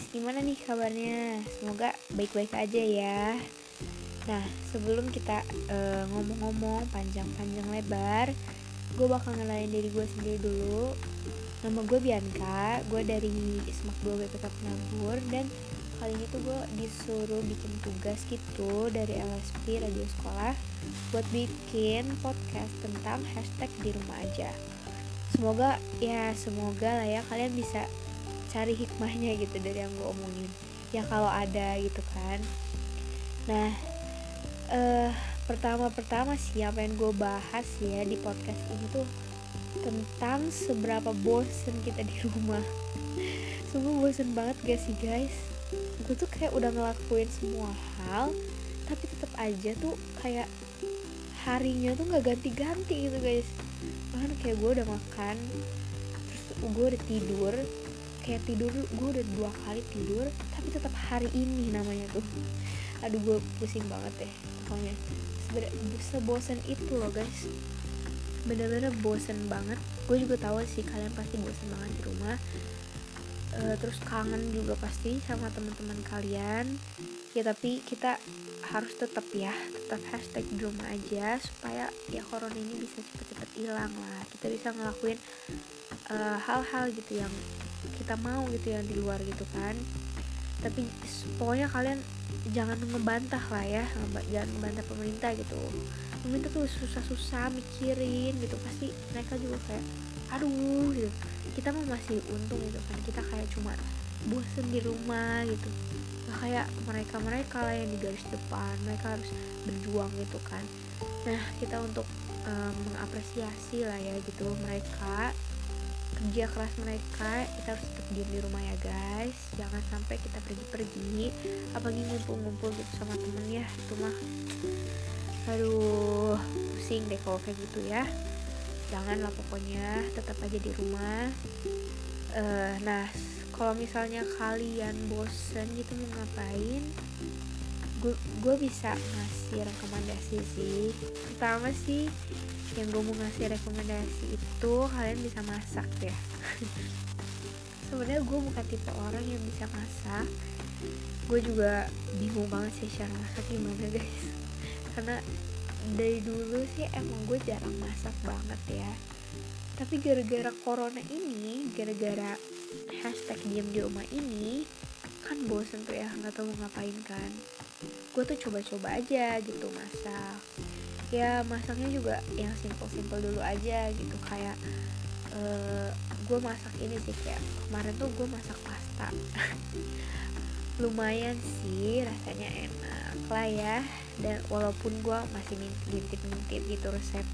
guys, gimana nih kabarnya? Semoga baik-baik aja ya. Nah, sebelum kita uh, ngomong-ngomong panjang-panjang lebar, gue bakal ngenalin diri gue sendiri dulu. Nama gue Bianca, gue dari Semak 2 BPK Penabur dan kali ini tuh gue disuruh bikin tugas gitu dari LSP Radio Sekolah buat bikin podcast tentang hashtag di rumah aja. Semoga ya semoga lah ya kalian bisa cari hikmahnya gitu dari yang gue omongin. Ya kalau ada gitu kan. Nah, uh, pertama-pertama sih yang gue bahas ya di podcast ini tuh tentang seberapa bosen kita di rumah. Sungguh bosen banget gak sih guys? gue tuh kayak udah ngelakuin semua hal tapi tetap aja tuh kayak harinya tuh nggak ganti-ganti gitu guys bahkan kayak gue udah makan terus gue udah tidur kayak tidur gue udah dua kali tidur tapi tetap hari ini namanya tuh. Aduh gue pusing banget deh pokoknya. Sebenernya bosan itu loh guys. Bener-bener bosen banget. Gue juga tahu sih kalian pasti bosen banget di rumah. Uh, terus kangen juga pasti sama teman-teman kalian. Ya tapi kita harus tetap ya tetap hashtag di rumah aja supaya ya corona ini bisa cepet-cepet hilang lah. Kita bisa ngelakuin eh, hal-hal uh, gitu yang kita mau gitu yang di luar gitu kan. Tapi pokoknya kalian jangan ngebantah lah ya jangan ngebantah pemerintah gitu. Pemerintah tuh susah-susah mikirin gitu pasti mereka juga kayak aduh gitu. Kita mah masih untung gitu kan kita kayak cuma bosen di rumah gitu. Nggak kayak mereka mereka lah yang di garis depan mereka harus berjuang gitu kan. Nah kita untuk um, mengapresiasi lah ya gitu mereka kerja keras mereka kita harus tetap diam di rumah ya guys. Jangan sampai kita pergi-pergi apalagi ngumpul-ngumpul gitu sama temen ya. Itu mah aduh pusing deh kalau kayak gitu ya. Jangan lah pokoknya tetap aja di rumah. Uh, nah kalau misalnya kalian bosen gitu mau ngapain gue bisa ngasih rekomendasi sih. Pertama sih yang gue mau ngasih rekomendasi itu kalian bisa masak ya. Sebenarnya gue bukan tipe orang yang bisa masak. Gue juga bingung banget sih cara masak gimana guys. Karena dari dulu sih emang gue jarang masak banget ya. Tapi gara-gara corona ini gara-gara hashtag diam di rumah ini kan bosen tuh ya nggak tahu mau ngapain kan gue tuh coba-coba aja gitu masak. Ya masaknya juga yang simple-simple dulu aja gitu. Kayak uh, gue masak ini sih kayak kemarin tuh gue masak pasta. Lumayan sih rasanya enak lah ya. Dan walaupun gue masih ngintip-ngintip gitu resep.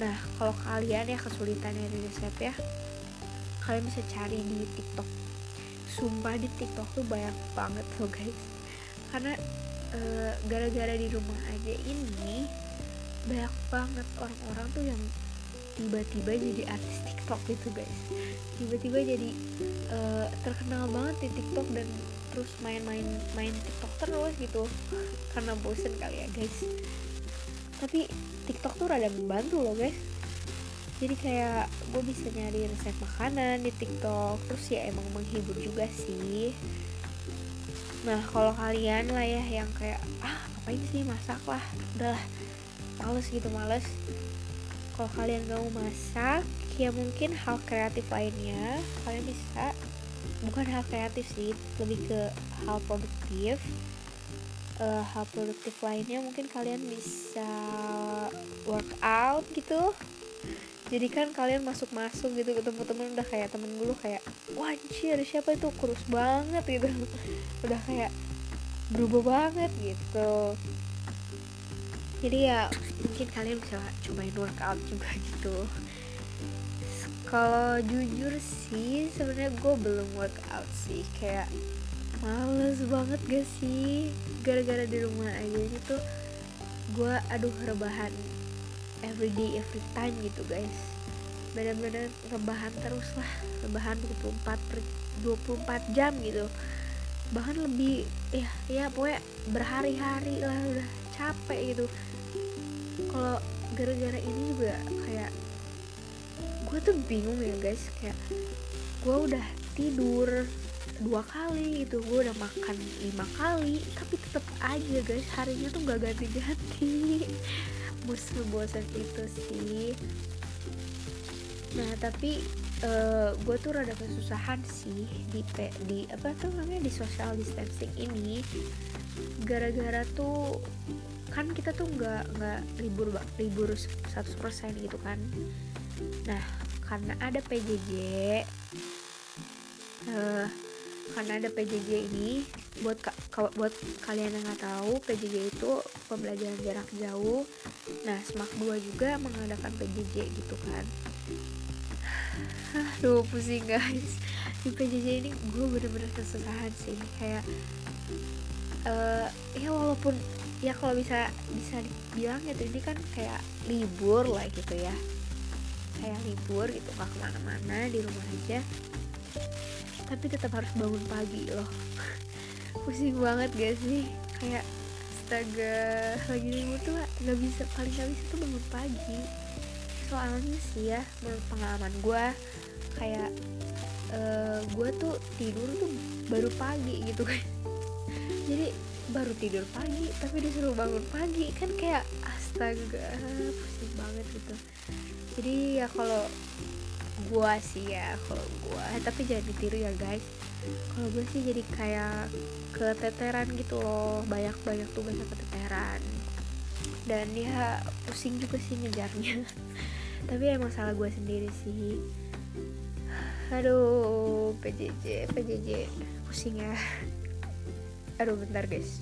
Nah kalau kalian ya kesulitan dari resep ya kalian bisa cari di tiktok. Sumpah di tiktok tuh banyak banget loh guys karena gara gara-gara di rumah aja ini banyak banget orang-orang tuh yang tiba-tiba jadi artis TikTok gitu guys. Tiba-tiba jadi uh, terkenal banget di TikTok dan terus main-main main TikTok terus gitu. Karena bosen kali ya guys. Tapi TikTok tuh rada membantu loh guys. Jadi kayak gue bisa nyari resep makanan di TikTok terus ya emang menghibur juga sih nah kalau kalian lah ya yang kayak ah ngapain sih masak lah? Udahlah males gitu males. Kalau kalian gak mau masak ya mungkin hal kreatif lainnya kalian bisa bukan hal kreatif sih lebih ke hal produktif. Uh, hal produktif lainnya mungkin kalian bisa workout gitu jadi kan kalian masuk-masuk gitu ketemu temen udah kayak temen gue kayak wajir siapa itu? Kurus banget gitu. Udah kayak berubah banget gitu. Jadi ya mungkin kalian bisa cobain workout juga gitu. Kalau jujur sih sebenarnya gue belum workout sih. Kayak males banget gak sih? Gara-gara di rumah aja gitu gue aduh rebahan everyday every time gitu guys. Bener-bener rebahan terus lah. Rebahan 24 per 24 jam gitu. Bahkan lebih ya ya pokoknya berhari-hari lah udah capek gitu. Kalau gara-gara ini juga kayak gue tuh bingung ya guys. Kayak gue udah tidur dua kali gitu. Gue udah makan lima kali tapi tetap aja guys harinya tuh nggak ganti-ganti musuh bosan itu sih. Nah tapi uh, gue tuh rada kesusahan sih di di apa tuh namanya di social distancing ini. Gara-gara tuh kan kita tuh nggak nggak libur libur 100% gitu kan. Nah karena ada PJJ uh, karena ada PJJ ini buat ka, buat kalian yang nggak tahu PJJ itu pembelajaran jarak jauh. Nah semak 2 juga mengadakan PJJ gitu kan. Aduh pusing guys. Di PJJ ini gue bener-bener kesusahan sih. Kayak uh, ya walaupun ya kalau bisa bisa dibilang gitu ini kan kayak libur lah gitu ya. Kayak libur gitu nggak ke mana-mana di rumah aja. Tapi tetap harus bangun pagi loh pusing banget gak sih? Kayak astaga lagi libur tuh nggak bisa paling nggak bisa tuh bangun pagi. Soalnya sih ya menurut pengalaman gue kayak uh, eh, gue tuh tidur tuh baru pagi gitu kan. Jadi baru tidur pagi tapi disuruh bangun pagi kan kayak astaga pusing banget gitu. Jadi ya kalau gua sih ya kalau gua tapi jangan ditiru ya guys kalau gue sih jadi kayak keteteran gitu loh banyak banyak tugasnya keteteran. Dan ya pusing juga sih ngejarnya. Tapi emang salah gue sendiri sih. Aduh PJJ PJJ pusing ya. Aduh bentar guys.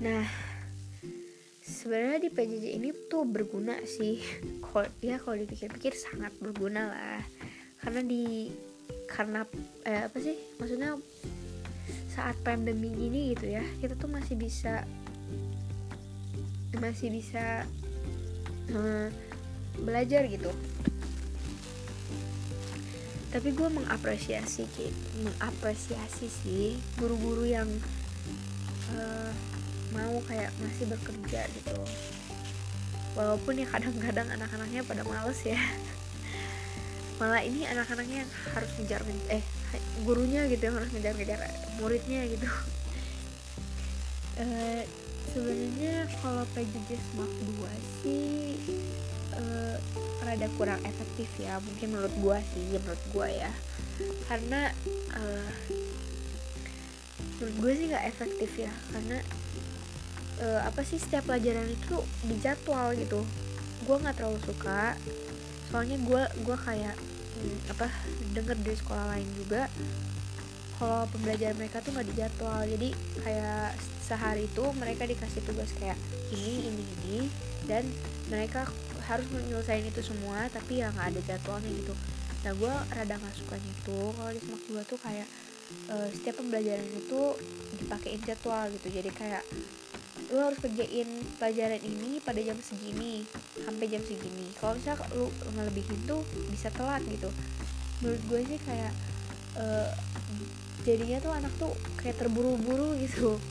Nah sebenarnya di PJJ ini tuh berguna sih. Kalau ya kalau dipikir-pikir sangat berguna lah. Karena di karena eh, apa sih maksudnya saat pandemi ini gitu ya kita tuh masih bisa masih bisa hmm, belajar gitu. Tapi gue mengapresiasi mengapresiasi sih guru-guru yang uh, mau kayak masih bekerja gitu. Walaupun ya kadang-kadang anak-anaknya pada males ya malah ini anak-anaknya yang harus ngejar eh gurunya gitu yang harus ngejar-ngejar muridnya gitu. Uh, sebenarnya kalau PJJ Smart 2 sih uh, rada kurang efektif ya mungkin menurut gue sih menurut gue ya. Karena uh, menurut gue sih nggak efektif ya karena uh, apa sih setiap pelajaran itu dijadwal gitu. Gue nggak terlalu suka soalnya gue gue kayak apa denger dari sekolah lain juga kalau pembelajaran mereka tuh nggak dijadwal. Jadi kayak sehari itu mereka dikasih tugas kayak ini ini ini dan mereka harus menyelesaikan itu semua tapi ya nggak ada jadwalnya gitu. Nah gue rada nggak suka itu kalau di semak gue tuh kayak uh, setiap pembelajaran itu dipakein jadwal gitu. Jadi kayak lu harus kerjain pelajaran ini pada jam segini sampai jam segini. Kalau misalnya lu ngelebihin tuh bisa telat gitu. Menurut gue sih kayak uh, jadinya tuh anak tuh kayak terburu-buru gitu.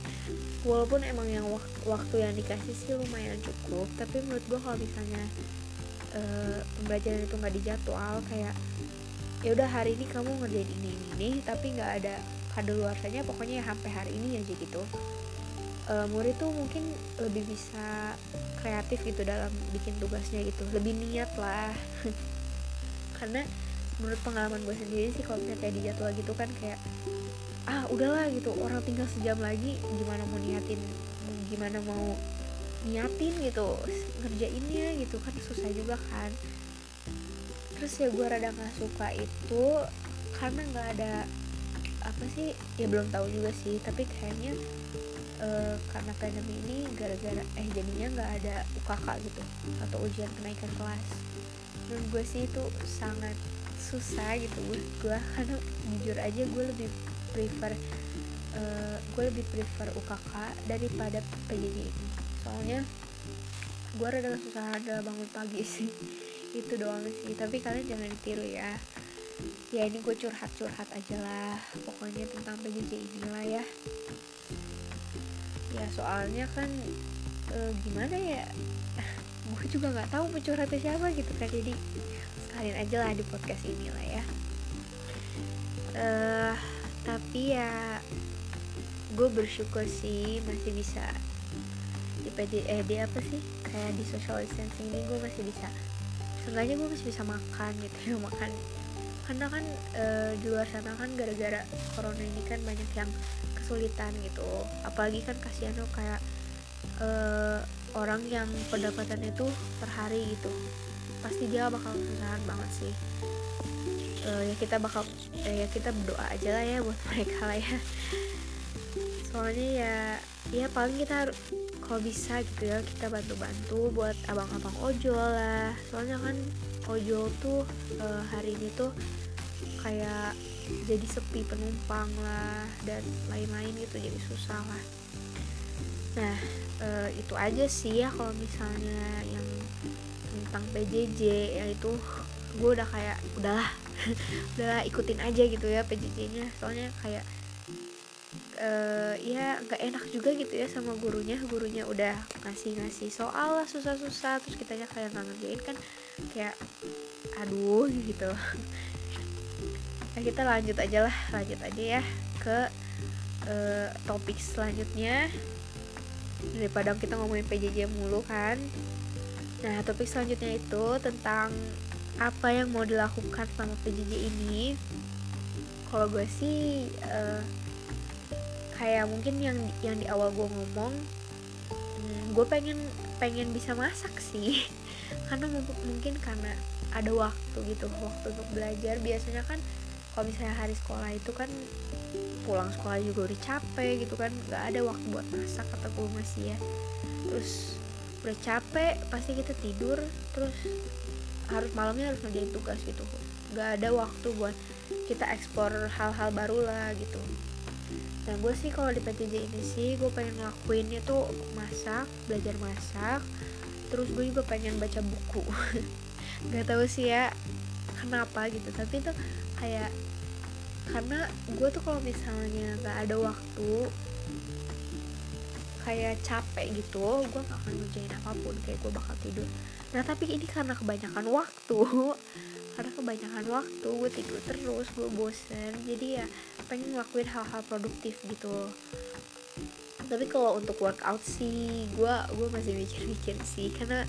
Walaupun emang yang wak waktu yang dikasih sih lumayan cukup tapi menurut gue kalau misalnya uh, pembelajaran itu nggak dijadwal kayak ya udah hari ini kamu ngerjain ini ini, ini tapi nggak ada kadaluarsanya pokoknya ya sampai hari ini aja gitu uh, murid tuh mungkin lebih bisa kreatif gitu dalam bikin tugasnya gitu. Lebih niat lah. Karena menurut pengalaman gue sendiri sih kalau misalnya kayak dijadwal gitu kan kayak ah udahlah gitu. Orang tinggal sejam lagi gimana mau niatin gimana mau niatin gitu ngerjainnya gitu kan susah juga kan. Terus ya gue rada nggak suka itu karena nggak ada apa sih ya belum tahu juga sih. Tapi kayaknya uh, karena pandemi ini gara-gara eh jadinya nggak ada UKK gitu atau ujian kenaikan kelas. Menurut gue sih itu sangat susah gitu buat gue karena jujur aja gue lebih prefer uh, gue lebih prefer UKK daripada PJJ soalnya gue rada susah ada bangun pagi sih itu doang sih. Tapi kalian jangan ditiru ya. Ya ini gue curhat-curhat aja lah pokoknya tentang PJJ inilah ya ya soalnya kan e, gimana ya gue juga nggak tahu mau curhatnya siapa gitu kan jadi sekalian aja lah di podcast ini lah ya. E, tapi ya gue bersyukur sih masih bisa di PD eh di apa sih kayak di social distancing ini gue masih bisa seenggaknya gue masih bisa makan gitu ya makan. Karena kan e, di luar sana kan gara-gara corona ini kan banyak yang kesulitan gitu. Apalagi kan kasihan tuh kayak e, orang yang pendapatan itu per hari gitu. Pasti dia bakal kesusahan banget sih. E, ya kita bakal eh, ya kita berdoa aja lah ya buat mereka lah ya. Soalnya ya ya paling kita harus kalau bisa gitu ya kita bantu-bantu buat abang-abang ojol lah. Soalnya kan ojol tuh e, hari ini tuh kayak jadi sepi penumpang lah dan lain-lain gitu jadi susah lah. Nah e, itu aja sih ya kalau misalnya yang tentang PJJ ya itu gue udah kayak udahlah udahlah ikutin aja gitu ya PJJ-nya soalnya kayak uh, ya nggak enak juga gitu ya sama gurunya. Gurunya udah ngasih ngasih soal lah susah-susah. Terus kitanya kayak nggak ngerjain kan kayak aduh gitu nah kita lanjut aja lah. Lanjut aja ya ke uh, topik selanjutnya. Daripada kita ngomongin PJJ mulu kan. Nah topik selanjutnya itu tentang apa yang mau dilakukan selama PJJ ini. Kalau gue sih uh, kayak mungkin yang yang di awal gue ngomong hmm, gue pengen pengen bisa masak sih. Karena mungkin karena ada waktu gitu waktu untuk belajar. Biasanya kan kalau misalnya hari sekolah itu kan pulang sekolah juga udah capek gitu kan nggak ada waktu buat masak kata gue masih ya. Terus udah capek pasti kita tidur terus harus malamnya harus ngerjain tugas gitu. Nggak ada waktu buat kita ekspor hal-hal baru lah gitu. Nah gue sih kalau di PTJ ini sih gue pengen ngelakuin itu masak belajar masak terus gue juga pengen baca buku. Nggak tahu sih ya kenapa gitu tapi itu kayak karena gue tuh kalau misalnya nggak ada waktu kayak capek gitu gue gak akan ngerjain apa pun kayak gue bakal tidur. Nah tapi ini karena kebanyakan waktu karena kebanyakan waktu gue tidur terus gue bosen jadi ya pengen ngelakuin hal-hal produktif gitu. Tapi kalau untuk workout sih gue gue masih mikir-mikir sih karena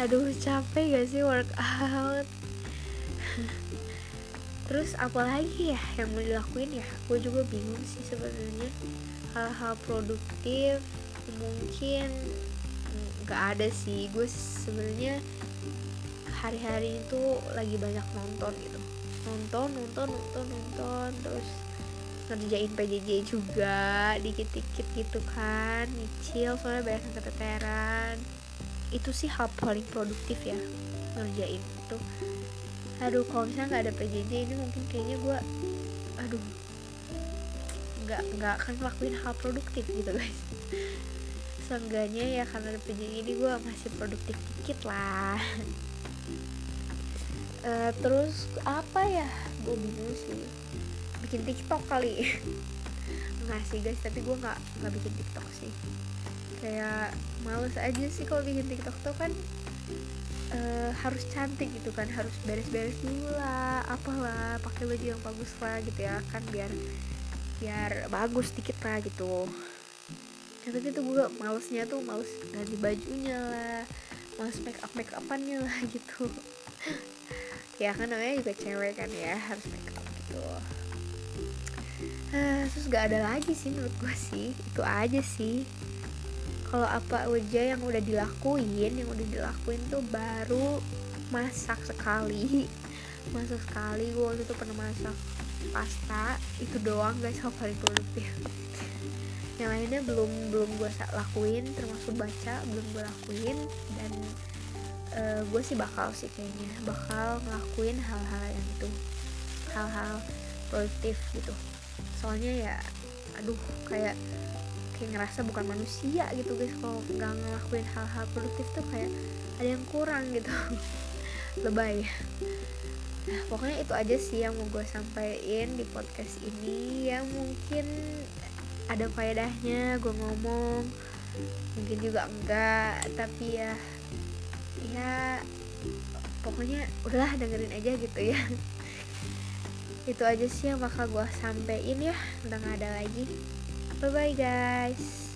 aduh capek gak sih workout terus apalagi ya yang mau dilakuin ya? Gue juga bingung sih sebenarnya. Hal-hal produktif mungkin nggak ada sih. Gue sebenarnya hari-hari itu lagi banyak nonton gitu. Nonton nonton nonton nonton terus ngerjain PJJ juga dikit-dikit gitu kan nyicil soalnya banyak yang keteteran. Itu sih hal paling produktif ya ngerjain itu aduh kalau misalnya nggak ada PJJ ini mungkin kayaknya gue aduh nggak nggak akan ngelakuin hal produktif gitu guys. Seenggaknya ya karena ada PJJ ini gue masih produktif dikit lah. Uh, terus apa ya? Gue bingung sih. Bikin tiktok kali. Nggak sih guys tapi gue nggak nggak bikin tiktok sih. Kayak males aja sih kalau bikin tiktok tuh kan uh, harus cantik gitu kan harus beres-beres dulu lah apalah pakai baju yang bagus lah gitu ya kan biar biar bagus dikit lah gitu. Ya, tapi tuh gue malesnya tuh males ganti bajunya lah males make up make upannya lah gitu. Ya kan namanya juga cewek kan ya harus make up gitu. Uh, terus gak ada lagi sih menurut gue sih itu aja sih kalau apa aja yang udah dilakuin yang udah dilakuin tuh baru masak sekali. Masak sekali gue waktu itu pernah masak pasta itu doang guys yang paling produktif yang lainnya belum belum gue lakuin termasuk baca belum gue lakuin dan uh, gue sih bakal sih kayaknya bakal ngelakuin hal-hal yang itu hal-hal produktif gitu. Soalnya ya aduh kayak kayak ngerasa bukan manusia gitu guys. Kalau nggak ngelakuin hal-hal produktif tuh kayak ada yang kurang gitu. Lebay. Nah pokoknya itu aja sih yang mau gue sampaikan di podcast ini. Ya mungkin ada faedahnya gue ngomong. Mungkin juga enggak tapi ya ya pokoknya udahlah dengerin aja gitu ya. Itu aja sih yang bakal gue sampein ya. Udah gak ada lagi Bye-bye guys.